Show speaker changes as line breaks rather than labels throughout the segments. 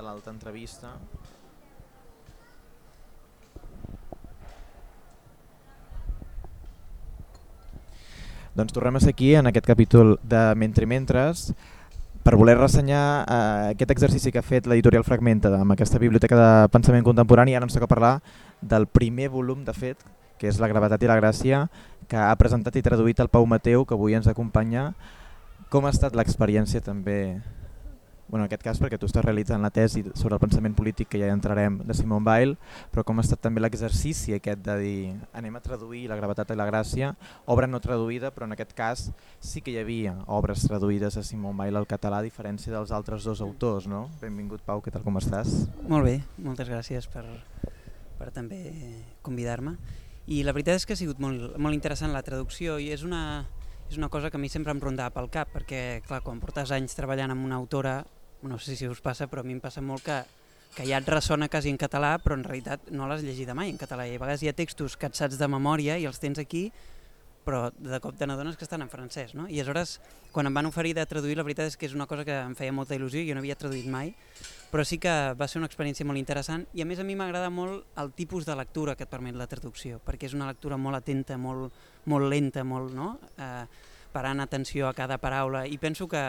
de l'alta entrevista. Doncs tornem a ser aquí en aquest capítol de Mentre Mentres per voler ressenyar eh, aquest exercici que ha fet l'editorial Fragmenta amb aquesta biblioteca de pensament contemporani. Ara ens toca parlar del primer volum, de fet, que és La gravetat i la gràcia, que ha presentat i traduït el Pau Mateu, que avui ens acompanya. Com ha estat l'experiència també bueno, en aquest cas perquè tu estàs realitzant la tesi sobre el pensament polític que ja hi entrarem de Simone Weil, però com ha estat també l'exercici aquest de dir anem a traduir la gravetat i la gràcia, obra no traduïda, però en aquest cas sí que hi havia obres traduïdes a Simone Weil al català a diferència dels altres dos autors, no? Benvingut Pau, què tal com estàs?
Molt bé, moltes gràcies per, per també convidar-me. I la veritat és que ha sigut molt, molt interessant la traducció i és una, és una cosa que a mi sempre em rondava pel cap, perquè clar, quan portes anys treballant amb una autora no sé si us passa, però a mi em passa molt que, que ja et ressona quasi en català, però en realitat no l'has llegida mai en català. I a vegades hi ha textos que et saps de memòria i els tens aquí, però de cop te n'adones que estan en francès. No? I aleshores, quan em van oferir de traduir, la veritat és que és una cosa que em feia molta il·lusió, jo no havia traduït mai, però sí que va ser una experiència molt interessant i a més a mi m'agrada molt el tipus de lectura que et permet la traducció, perquè és una lectura molt atenta, molt, molt lenta, molt, no? eh, parant atenció a cada paraula i penso que,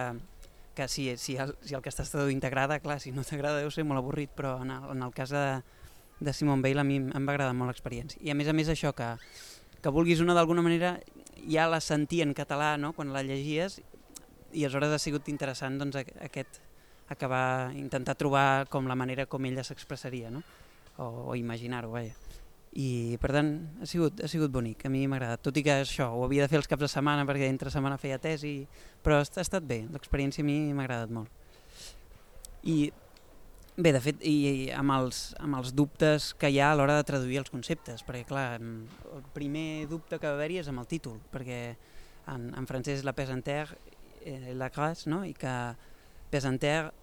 que si, si, el, si el que estàs traduint t'agrada, clar, si no t'agrada deu ser molt avorrit, però en el, en el cas de, de Simon Bale a mi em va agradar molt l'experiència. I a més a més això, que, que vulguis una d'alguna manera, ja la sentia en català no? quan la llegies i aleshores ha sigut interessant doncs, aquest acabar, intentar trobar com la manera com ella s'expressaria, no? o, o imaginar-ho, vaja i per tant ha sigut, ha sigut bonic, a mi m'ha agradat, tot i que això ho havia de fer els caps de setmana perquè entre setmana feia tesi, però ha, estat bé, l'experiència a mi m'ha agradat molt. I bé, de fet, i, i amb, els, amb els dubtes que hi ha a l'hora de traduir els conceptes, perquè clar, el primer dubte que va haver-hi és amb el títol, perquè en, en francès és la pesanteur eh, la grâce, no? i que pesanteur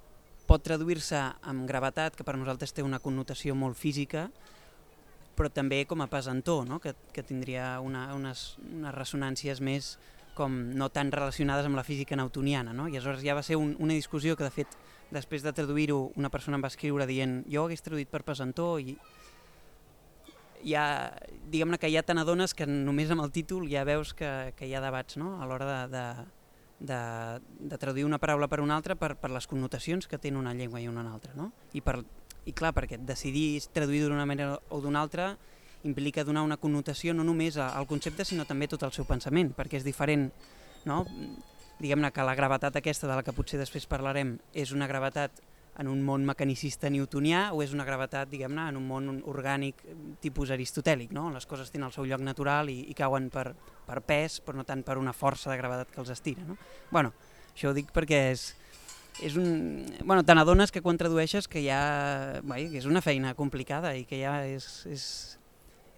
pot traduir-se amb gravetat, que per nosaltres té una connotació molt física, però també com a pesantó, no? que, que tindria una, unes, unes ressonàncies més com no tan relacionades amb la física newtoniana. No? I aleshores ja va ser un, una discussió que de fet després de traduir-ho una persona em va escriure dient jo ho hagués traduït per pesantó i ja, diguem-ne que ja te n'adones que només amb el títol ja veus que, que hi ha debats no? a l'hora de, de, de, de traduir una paraula per una altra per, per les connotacions que té una llengua i una altra. No? I per i clar, perquè decidir traduir d'una manera o d'una altra implica donar una connotació no només al concepte sinó també tot el seu pensament, perquè és diferent, no? diguem-ne que la gravetat aquesta de la que potser després parlarem és una gravetat en un món mecanicista newtonià o és una gravetat, diguem-ne, en un món orgànic tipus aristotèlic, no? Les coses tenen el seu lloc natural i, i cauen per, per pes, però no tant per una força de gravetat que els estira, no? Bueno, això ho dic perquè és, és un... Bueno, te n'adones que quan tradueixes que ja... Vai, que és una feina complicada i que ja és, és,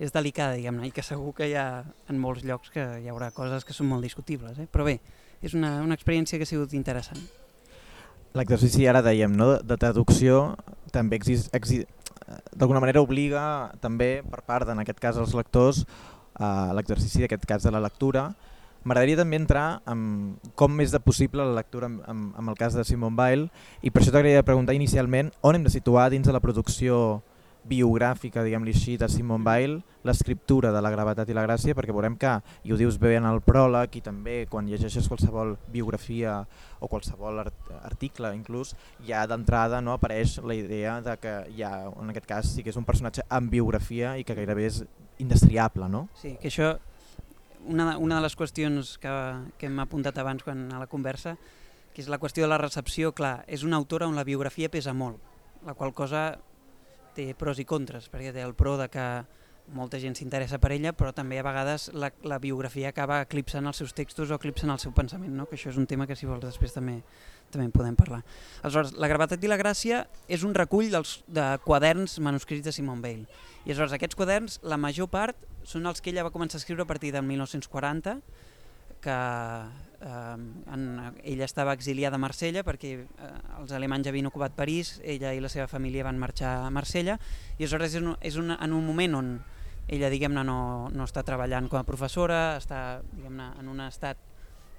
és delicada, diguem-ne, i que segur que hi ha en molts llocs que hi haurà coses que són molt discutibles, eh? però bé, és una, una experiència que ha sigut interessant.
L'exercici ara dèiem, no? de traducció també exist, exist, d'alguna manera obliga també per part, en aquest cas, els lectors a l'exercici d'aquest cas de la lectura, M'agradaria també entrar en com és de possible la lectura amb, amb, amb el cas de Simone Weil i per això t'agradaria preguntar inicialment on hem de situar dins de la producció biogràfica, diguem-li així, de Simone Weil, l'escriptura de la gravetat i la gràcia, perquè veurem que, i ho dius bé en el pròleg i també quan llegeixes qualsevol biografia o qualsevol art article inclús, ja d'entrada no apareix la idea de que ha, en aquest cas sí que és un personatge amb biografia i que gairebé és indestriable, no?
Sí, que això una, una de les qüestions que, que hem apuntat abans quan a la conversa, que és la qüestió de la recepció, clar, és una autora on la biografia pesa molt, la qual cosa té pros i contres, perquè té el pro de que molta gent s'interessa per ella, però també a vegades la, la biografia acaba eclipsant els seus textos o eclipsant el seu pensament, no? que això és un tema que si vols després també també en podem parlar. Aleshores, La gravetat i la gràcia és un recull dels, de quaderns manuscrits de Simone Weil. I aleshores aquests quaderns, la major part, són els que ella va començar a escriure a partir del 1940, que eh, en, ella estava exiliada a Marsella perquè eh, els alemanys havien ocupat París, ella i la seva família van marxar a Marsella, i aleshores és, un, és un, en un moment on ella diguem-ne no, no està treballant com a professora, està diguem-ne en un estat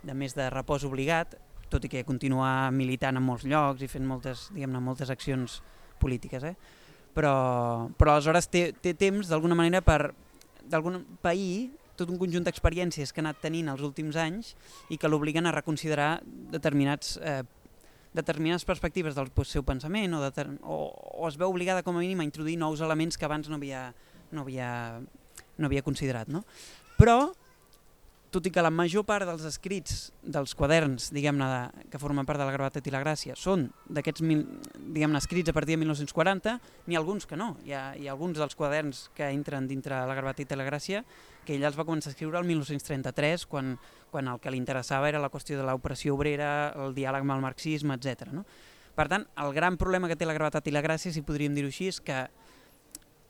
de més de repòs obligat, tot i que continua militant en molts llocs i fent moltes, diguem moltes accions polítiques. Eh? Però, però aleshores té, té temps d'alguna manera per d'algun país tot un conjunt d'experiències que ha anat tenint els últims anys i que l'obliguen a reconsiderar determinats eh, determinades perspectives del seu pensament o, o, o es veu obligada com a mínim a introduir nous elements que abans no havia, no havia, no havia considerat. No? Però tot i que la major part dels escrits dels quaderns, diguem-ne, que formen part de la gravetat i la gràcia, són d'aquests, diguem-ne, escrits a partir de 1940, n'hi ha alguns que no. Hi ha, hi ha alguns dels quaderns que entren dintre la gravetat i la gràcia que ella els va començar a escriure el 1933, quan, quan el que li interessava era la qüestió de l'operació obrera, el diàleg amb el marxisme, etc. No? Per tant, el gran problema que té la gravetat i la gràcia, si podríem dir-ho així, és que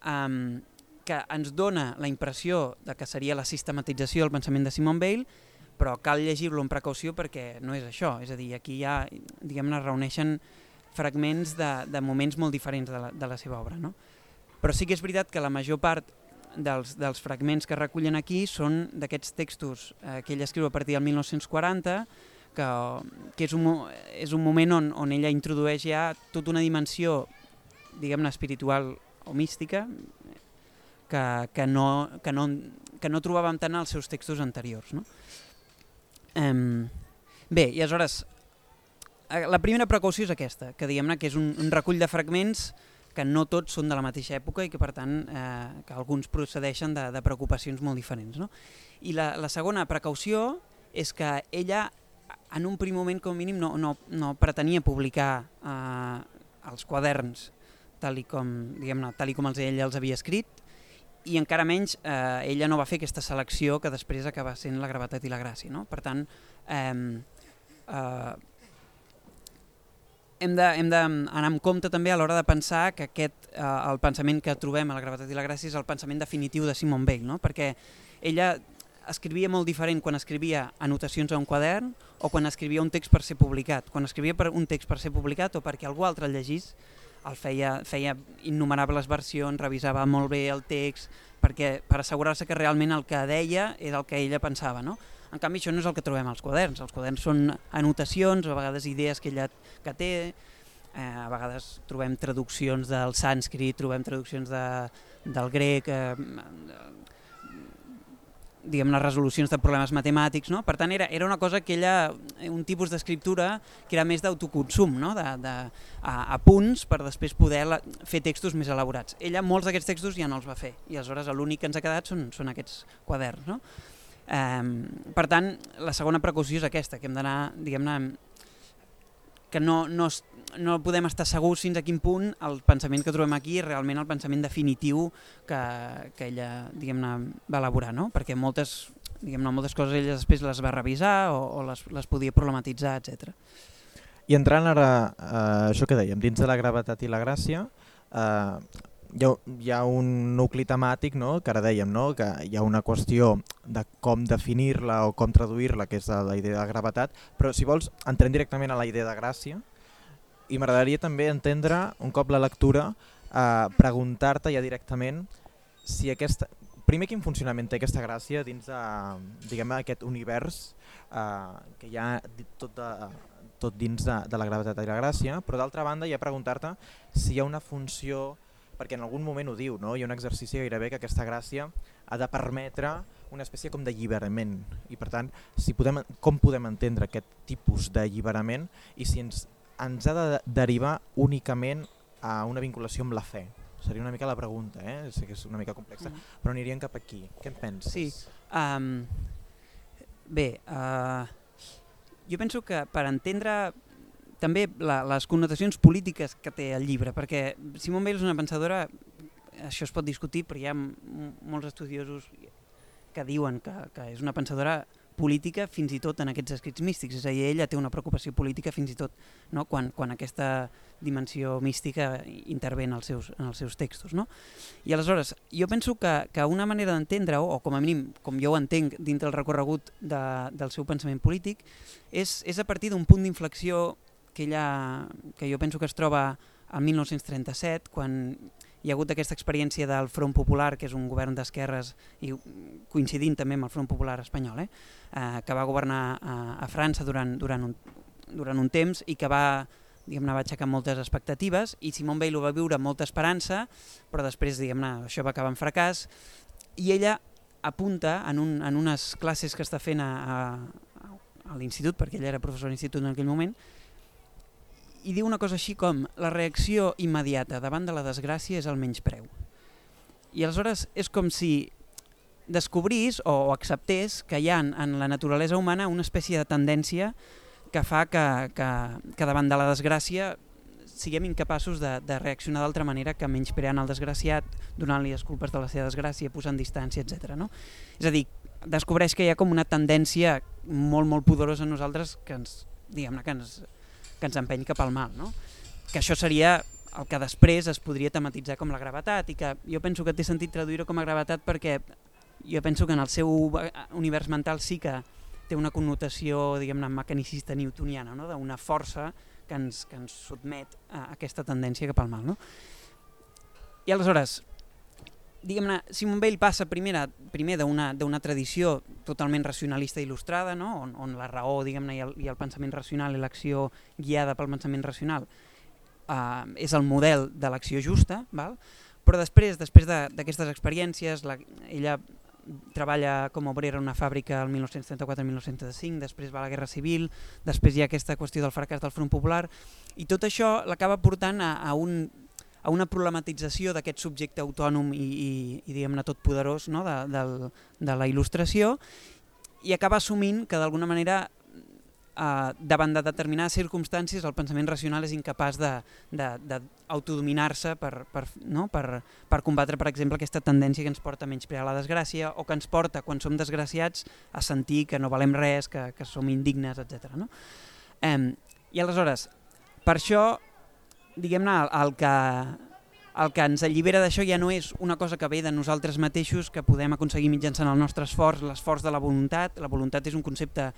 um, que ens dona la impressió de que seria la sistematització del pensament de Simon Bale, però cal llegir-lo amb precaució perquè no és això, és a dir, aquí ja diguem-ne reuneixen fragments de, de moments molt diferents de la, de la seva obra. No? Però sí que és veritat que la major part dels, dels fragments que recullen aquí són d'aquests textos eh, que ell escriu a partir del 1940, que, que és, un, és un moment on, on ella introdueix ja tota una dimensió diguem-ne espiritual o mística, que, que, no, que, no, que no trobàvem tant als seus textos anteriors. No? Um, bé, i aleshores, eh, la primera precaució és aquesta, que diguem-ne que és un, un recull de fragments que no tots són de la mateixa època i que per tant eh, que alguns procedeixen de, de preocupacions molt diferents. No? I la, la segona precaució és que ella en un primer moment com a mínim no, no, no pretenia publicar eh, els quaderns tal i com, tal i com els ella els havia escrit, i encara menys eh, ella no va fer aquesta selecció que després acaba sent la gravetat i la gràcia. No? Per tant, eh, eh, hem d'anar amb compte també a l'hora de pensar que aquest, eh, el pensament que trobem a la gravetat i la gràcia és el pensament definitiu de Simone Weil, no? perquè ella escrivia molt diferent quan escrivia anotacions a un quadern o quan escrivia un text per ser publicat. Quan escrivia per un text per ser publicat o perquè algú altre el llegís, el feia, feia innumerables versions, revisava molt bé el text, perquè per assegurar-se que realment el que deia era el que ella pensava. No? En canvi, això no és el que trobem als quaderns. Els quaderns són anotacions, a vegades idees que ella que té, eh, a vegades trobem traduccions del sànscrit, trobem traduccions de, del grec, eh, diguem les resolucions de problemes matemàtics, no? per tant era, era una cosa que ella, un tipus d'escriptura que era més d'autoconsum, no? de, de, a, a punts per després poder la, fer textos més elaborats. Ella molts d'aquests textos ja no els va fer i aleshores l'únic que ens ha quedat són, són aquests quaderns. No? Eh, per tant, la segona precaució és aquesta, que hem d'anar, diguem-ne, que no, no, no podem estar segurs fins a quin punt el pensament que trobem aquí és realment el pensament definitiu que, que ella va elaborar, no? perquè moltes, moltes coses ella després les va revisar o, o les, les podia problematitzar, etc.
I entrant ara a eh, això que dèiem, dins de la gravetat i la gràcia, eh, hi ha, hi ha un nucli temàtic no? que ara dèiem no? que hi ha una qüestió de com definir-la o com traduir-la, que és la idea de gravetat, però si vols entrem directament a la idea de gràcia i m'agradaria també entendre, un cop la lectura, eh, preguntar-te ja directament si aquesta, primer quin funcionament té aquesta gràcia dins de, diguem aquest univers eh, que hi ha tot, de, tot dins de, de la gravetat i la gràcia, però d'altra banda ja preguntar-te si hi ha una funció perquè en algun moment ho diu, no? hi ha un exercici gairebé que aquesta gràcia ha de permetre una espècie com d'alliberament i per tant si podem, com podem entendre aquest tipus d'alliberament i si ens, ens ha de derivar únicament a una vinculació amb la fe. Seria una mica la pregunta, eh? sé que és una mica complexa, mm. però aniríem cap aquí. Què en penses?
Sí, um, bé, uh, jo penso que per entendre també la, les connotacions polítiques que té el llibre, perquè Simone Weil és una pensadora, això es pot discutir, però hi ha molts estudiosos que diuen que, que és una pensadora política fins i tot en aquests escrits místics, és a dir, ella té una preocupació política fins i tot no? quan, quan aquesta dimensió mística intervé en els seus, en els seus textos. No? I aleshores, jo penso que, que una manera d'entendre-ho, o com a mínim com jo ho entenc dintre el recorregut de, del seu pensament polític, és, és a partir d'un punt d'inflexió que, ella, que jo penso que es troba al 1937, quan hi ha hagut aquesta experiència del Front Popular, que és un govern d'esquerres, i coincidint també amb el Front Popular espanyol, eh? Eh, que va governar a, a França durant, durant un, durant un temps i que va, diguem-ne, va aixecar moltes expectatives i Simone Weil ho va viure amb molta esperança, però després, diguem-ne, això va acabar en fracàs i ella apunta en, un, en unes classes que està fent a, a, a l'institut, perquè ella era professor d'institut en aquell moment, i diu una cosa així com la reacció immediata davant de la desgràcia és el menyspreu. I aleshores és com si descobrís o acceptés que hi ha en, la naturalesa humana una espècie de tendència que fa que, que, que davant de la desgràcia siguem incapaços de, de reaccionar d'altra manera que menyspreant el desgraciat, donant-li les culpes de la seva desgràcia, posant distància, etc. No? És a dir, descobreix que hi ha com una tendència molt, molt poderosa en nosaltres que ens, diguem-ne, que ens, que ens empeny cap al mal. No? Que això seria el que després es podria tematitzar com la gravetat i que jo penso que té sentit traduir-ho com a gravetat perquè jo penso que en el seu univers mental sí que té una connotació diguem-ne mecanicista newtoniana, no? d'una força que ens, que ens sotmet a aquesta tendència cap al mal. No? I aleshores, diguem-ne, Simon Bale passa primera, primer d'una tradició totalment racionalista il·lustrada, no? on, on la raó diguem-ne i, el, i el pensament racional i l'acció guiada pel pensament racional eh, és el model de l'acció justa, val? però després després d'aquestes de, experiències, la, ella treballa com a obrera en una fàbrica el 1934-1935, després va la Guerra Civil, després hi ha aquesta qüestió del fracàs del Front Popular, i tot això l'acaba portant a, a, un, a una problematització d'aquest subjecte autònom i, i, i diguem-ne tot poderós no? de, de, de la il·lustració, i acaba assumint que d'alguna manera eh, davant de determinades circumstàncies el pensament racional és incapaç d'autodominar-se per, per, no? per, per combatre, per exemple, aquesta tendència que ens porta a menysprear la desgràcia o que ens porta, quan som desgraciats, a sentir que no valem res, que, que som indignes, etc. No? Eh, I aleshores, per això, diguem-ne, el, que el que ens allibera d'això ja no és una cosa que ve de nosaltres mateixos que podem aconseguir mitjançant el nostre esforç, l'esforç de la voluntat. La voluntat és un concepte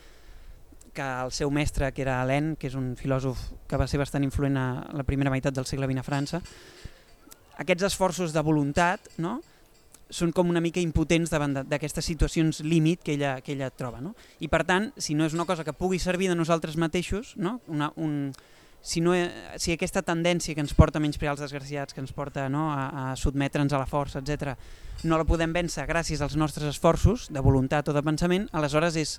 que el seu mestre, que era Alain, que és un filòsof que va ser bastant influent a la primera meitat del segle XX a França, aquests esforços de voluntat no? són com una mica impotents davant d'aquestes situacions límit que ella, que ella troba. No? I per tant, si no és una cosa que pugui servir de nosaltres mateixos, no? una, un, si, no, si aquesta tendència que ens porta a menysprear els desgraciats, que ens porta no, a, a sotmetre'ns a la força, etc, no la podem vèncer gràcies als nostres esforços de voluntat o de pensament, aleshores és,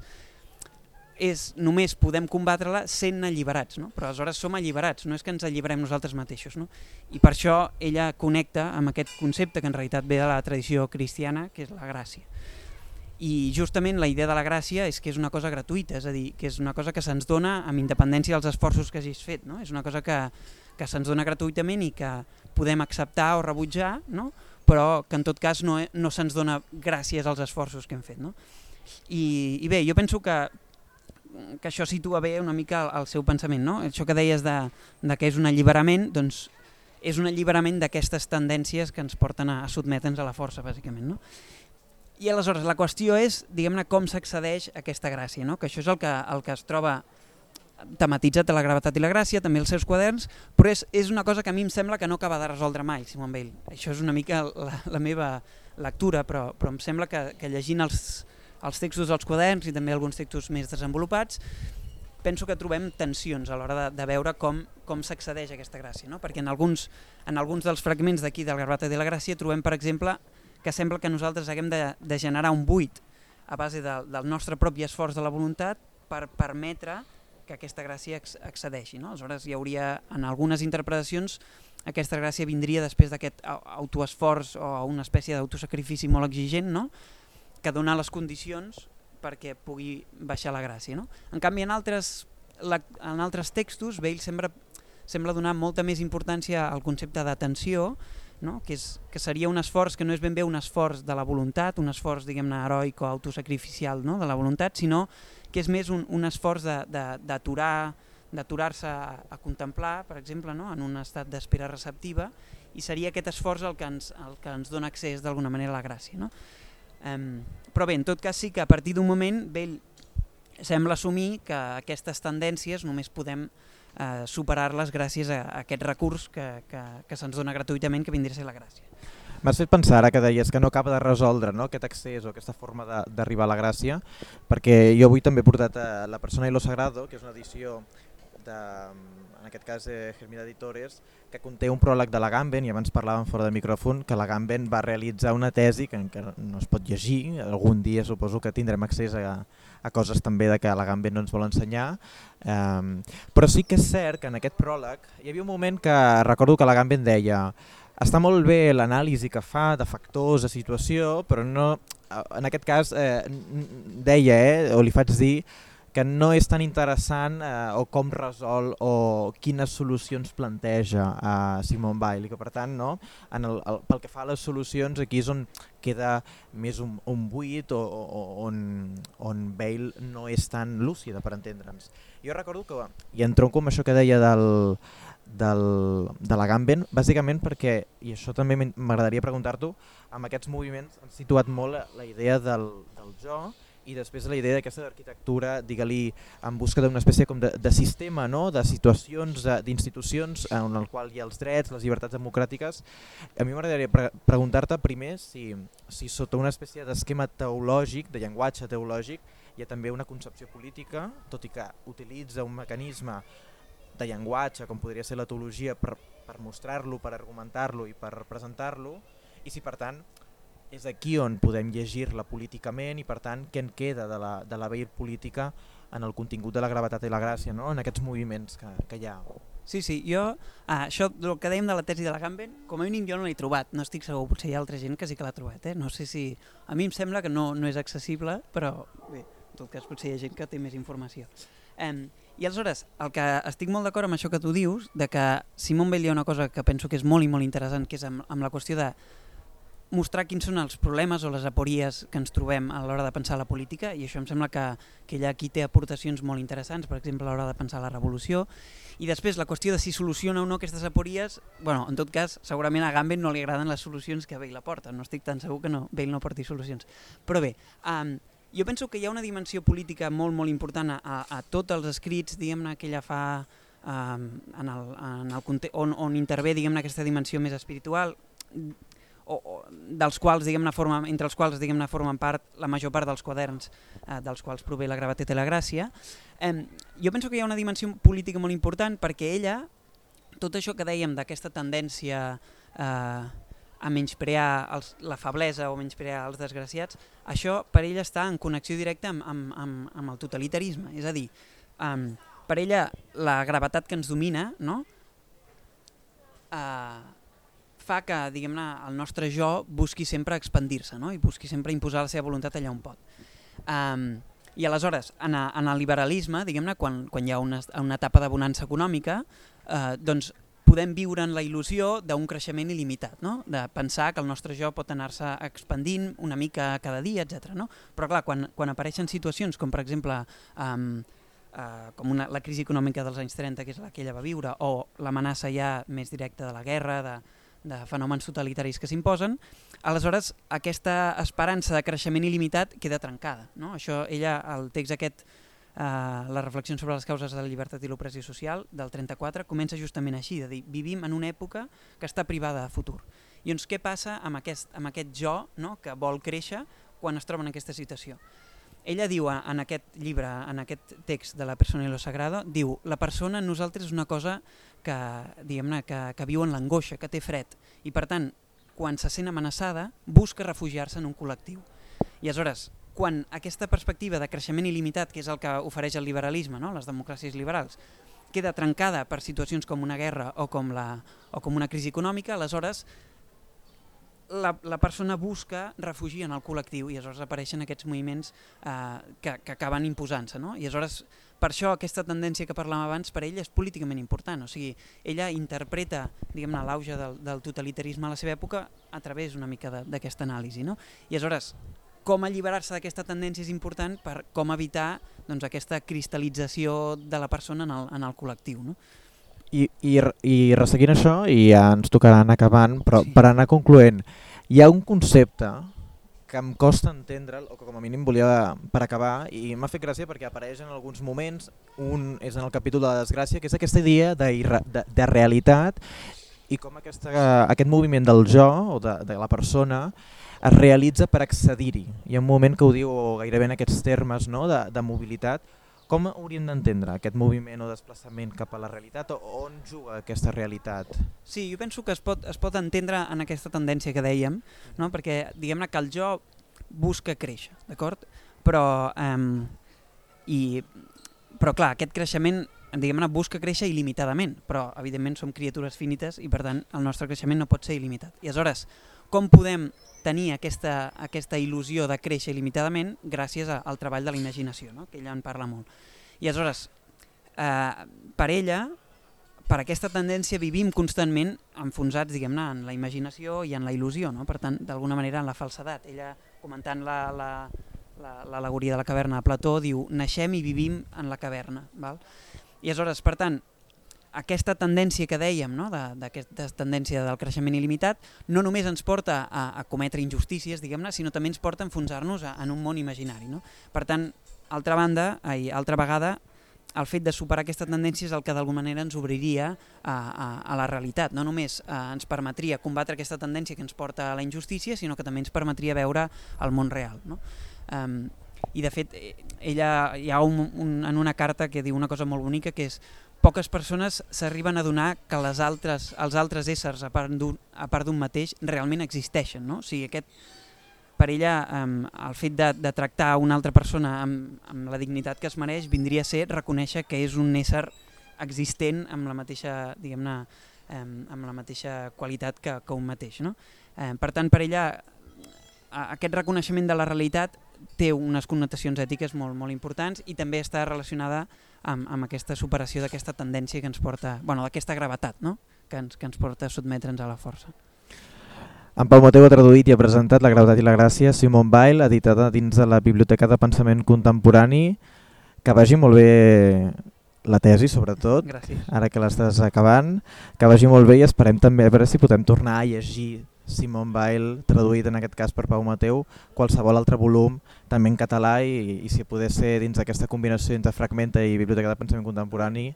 és només podem combatre-la sent alliberats, no? però aleshores som alliberats, no és que ens alliberem nosaltres mateixos. No? I per això ella connecta amb aquest concepte que en realitat ve de la tradició cristiana, que és la gràcia. I justament la idea de la gràcia és que és una cosa gratuïta, és a dir, que és una cosa que se'ns dona amb independència dels esforços que hagis fet. No? És una cosa que, que se'ns dona gratuïtament i que podem acceptar o rebutjar, no? però que en tot cas no, no se'ns dona gràcies als esforços que hem fet. No? I, I bé, jo penso que que això situa bé una mica el, el seu pensament, no? Això que deies de, de que és un alliberament, doncs és un alliberament d'aquestes tendències que ens porten a, a sotmetre'ns a la força, bàsicament, no? I aleshores la qüestió és, diguem-ne, com s'accedeix a aquesta gràcia, no? Que això és el que, el que es troba tematitzat a la gravetat i la gràcia, també els seus quaderns, però és, és una cosa que a mi em sembla que no acaba de resoldre mai, Simon Bale. Això és una mica la, la meva lectura, però, però em sembla que, que llegint els, els textos dels quaderns i també alguns textos més desenvolupats, penso que trobem tensions a l'hora de, de veure com, com s'accedeix a aquesta gràcia, no? perquè en alguns, en alguns dels fragments d'aquí del Garbata de la Gràcia trobem, per exemple, que sembla que nosaltres haguem de, de generar un buit a base de, del nostre propi esforç de la voluntat per permetre que aquesta gràcia accedeixi. No? Aleshores hi hauria, en algunes interpretacions, aquesta gràcia vindria després d'aquest autoesforç o una espècie d'autosacrifici molt exigent, no? que dona les condicions perquè pugui baixar la gràcia. No? En canvi, en altres, la, en altres textos, Bale sembla, sembla donar molta més importància al concepte d'atenció, no? que, és, que seria un esforç que no és ben bé un esforç de la voluntat, un esforç diguem-ne heroic o autosacrificial no? de la voluntat, sinó que és més un, un esforç d'aturar d'aturar-se a, a contemplar, per exemple, no? en un estat d'espera receptiva, i seria aquest esforç el que ens, el que ens dona accés d'alguna manera a la gràcia. No? Um, però bé, en tot cas sí que a partir d'un moment ell sembla assumir que aquestes tendències només podem eh, superar-les gràcies a, aquest recurs que, que, que se'ns dona gratuïtament que vindria a ser la gràcia.
M'has fet pensar ara que deies que no acaba de resoldre no, aquest accés o aquesta forma d'arribar a la gràcia, perquè jo avui també he portat a La persona i lo sagrado, que és una edició de, en aquest cas eh, Germina Editores, que conté un pròleg de la Gamben, i abans parlàvem fora de micròfon, que la Gamben va realitzar una tesi que encara no es pot llegir, algun dia suposo que tindrem accés a, a coses també de que la Gamben no ens vol ensenyar, um, però sí que és cert que en aquest pròleg hi havia un moment que recordo que la Gamben deia està molt bé l'anàlisi que fa de factors, de situació, però no, en aquest cas eh, deia, eh, o li faig dir, que no és tan interessant eh, o com resol o quines solucions planteja a eh, Simon i que per tant no, en el, el, pel que fa a les solucions aquí és on queda més un, un buit o, o on, on Bale no és tan lúcida per entendre'ns. Jo recordo que, i en tronco amb això que deia del, del, de la Gamben, bàsicament perquè, i això també m'agradaria preguntar-t'ho, amb aquests moviments han situat molt la idea del, del jo, i després la idea d'aquesta arquitectura, digue-li, en busca d'una espècie com de, de sistema, no? de situacions, d'institucions en el qual hi ha els drets, les llibertats democràtiques. A mi m'agradaria pre preguntar-te primer si, si sota una espècie d'esquema teològic, de llenguatge teològic, hi ha també una concepció política, tot i que utilitza un mecanisme de llenguatge, com podria ser la teologia, per, per mostrar-lo, per argumentar-lo i per presentar-lo, i si per tant és aquí on podem llegir-la políticament i per tant què en queda de la, de la veir política en el contingut de la gravetat i la gràcia, no? en aquests moviments que, que hi ha.
Sí, sí, jo, ah, això, el que dèiem de la tesi de la Gamben, com a mínim jo no l'he trobat, no estic segur, potser hi ha altra gent que sí que l'ha trobat, eh? no sé si, a mi em sembla que no, no és accessible, però bé, en tot cas potser hi ha gent que té més informació. Eh, I aleshores, el que estic molt d'acord amb això que tu dius, de que Simon Bell hi ha una cosa que penso que és molt i molt interessant, que és amb, amb la qüestió de mostrar quins són els problemes o les apories que ens trobem a l'hora de pensar la política i això em sembla que, que ella aquí té aportacions molt interessants, per exemple a l'hora de pensar la revolució. I després la qüestió de si soluciona o no aquestes apories, bueno, en tot cas segurament a Gamben no li agraden les solucions que Bale aporta, no estic tan segur que no, Bale no porti solucions, però bé um, jo penso que hi ha una dimensió política molt molt important a, a tots els escrits diguem-ne que ella fa um, en el, en el on, on intervé diguem-ne aquesta dimensió més espiritual o, o dels quals diguem-ne formen entre els quals diguem-ne formen part la major part dels quaderns eh, dels quals prové la gravetat i la gràcia. Eh, jo penso que hi ha una dimensió política molt important perquè ella tot això que dèiem d'aquesta tendència eh, a menysprear els, la feblesa o menysprear els desgraciats, això per ella està en connexió directa amb, amb, amb, amb el totalitarisme. És a dir, um, per ella la gravetat que ens domina no? Uh, fa que diguem-ne el nostre jo busqui sempre expandir-se no? i busqui sempre imposar la seva voluntat allà on pot. Um, I aleshores, en, a, en el liberalisme, diguem-ne, quan, quan hi ha una, una etapa de bonança econòmica, eh, doncs podem viure en la il·lusió d'un creixement il·limitat, no? de pensar que el nostre jo pot anar-se expandint una mica cada dia, etc. No? Però clar, quan, quan apareixen situacions com per exemple um, uh, com una, la crisi econòmica dels anys 30, que és la que ella va viure, o l'amenaça ja més directa de la guerra, de, de fenòmens totalitaris que s'imposen, aleshores aquesta esperança de creixement il·limitat queda trencada. No? Això, ella, el text aquest, eh, la reflexió sobre les causes de la llibertat i l'opressió social, del 34, comença justament així, de dir, vivim en una època que està privada de futur. I doncs què passa amb aquest, amb aquest jo no? que vol créixer quan es troba en aquesta situació? Ella diu en aquest llibre, en aquest text de la persona i lo sagrado, diu, la persona en nosaltres és una cosa que, diguem-ne, que, que viu en l'angoixa, que té fred, i per tant, quan se sent amenaçada, busca refugiar-se en un col·lectiu. I aleshores, quan aquesta perspectiva de creixement il·limitat, que és el que ofereix el liberalisme, no? les democràcies liberals, queda trencada per situacions com una guerra o com, la, o com una crisi econòmica, aleshores la, la persona busca refugi en el col·lectiu i aleshores apareixen aquests moviments eh, que, que acaben imposant-se. No? I aleshores, per això aquesta tendència que parlàvem abans per ella és políticament important. O sigui, ella interpreta l'auge del, del totalitarisme a la seva època a través una mica d'aquesta anàlisi. No? I aleshores, com alliberar-se d'aquesta tendència és important per com evitar doncs, aquesta cristal·lització de la persona en el, en el col·lectiu. No?
I, i, i resseguint això, i ja ens tocarà anar acabant, però sí. per anar concloent, hi ha un concepte que em costa entendre, o que com a mínim volia per acabar, i m'ha fet gràcia perquè apareix en alguns moments, un és en el capítol de la desgràcia, que és aquesta idea de, de, de realitat i com aquesta, aquest moviment del jo o de, de la persona es realitza per accedir-hi. Hi ha un moment que ho diu gairebé en aquests termes no? de, de mobilitat, Com hauríem d'entendre aquest moviment o desplaçament cap a la realitat o on juga aquesta realitat?
Sí, jo penso que es pot, es pot entendre en aquesta tendència que dèiem, no? perquè diguem-ne que el jo busca créixer, d'acord? Però, eh, i, però clar, aquest creixement diguem-ne busca créixer il·limitadament, però evidentment som criatures finites i per tant el nostre creixement no pot ser il·limitat. I aleshores, com podem tenir aquesta, aquesta il·lusió de créixer il·limitadament gràcies a, al treball de la imaginació, no? que ella en parla molt. I aleshores, eh, per ella, per aquesta tendència vivim constantment enfonsats diguem-ne en la imaginació i en la il·lusió, no? per tant, d'alguna manera en la falsedat. Ella, comentant l'alegoria la, la, la, de la caverna de Plató, diu naixem i vivim en la caverna. Val? I aleshores, per tant, aquesta tendència que dèiem, no? d'aquesta de, tendència del creixement il·limitat, no només ens porta a, a cometre injustícies, diguem-ne, sinó també ens porta a enfonsar-nos en un món imaginari. No? Per tant, altra banda, ai, altra vegada, el fet de superar aquesta tendència és el que d'alguna manera ens obriria a, a, a la realitat. No només eh, ens permetria combatre aquesta tendència que ens porta a la injustícia, sinó que també ens permetria veure el món real. No? Um, I de fet, ella hi ha un, un, en una carta que diu una cosa molt bonica que és poques persones s'arriben a donar que les altres, els altres éssers, a part d'un mateix, realment existeixen. No? O sigui, aquest, per ella, um, el fet de, de tractar una altra persona amb, amb la dignitat que es mereix vindria a ser reconèixer que és un ésser existent amb la mateixa, diguem-ne, um, amb la mateixa qualitat que, que un mateix. No? Um, per tant, per ella, aquest reconeixement de la realitat té unes connotacions ètiques molt, molt importants i també està relacionada amb, amb aquesta superació d'aquesta tendència que ens porta, bueno, d'aquesta gravetat, no? que, ens, que ens porta a sotmetre'ns a la força.
En Pau Mateu ha traduït i ha presentat La gravetat i la gràcia, Simon Weil, editada dins de la Biblioteca de Pensament Contemporani. Que vagi molt bé la tesi, sobretot,
Gràcies.
ara que l'estàs acabant. Que vagi molt bé i esperem també a veure si podem tornar a llegir Simon Weil, traduït en aquest cas per Pau Mateu, qualsevol altre volum, també en català i, i si poder ser dins d'aquesta combinació entre Fragmenta i Biblioteca de Pensament Contemporani,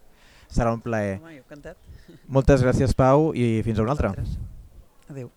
serà un plaer.
Home.
Moltes gràcies Pau i fins a una altra.
Adéu.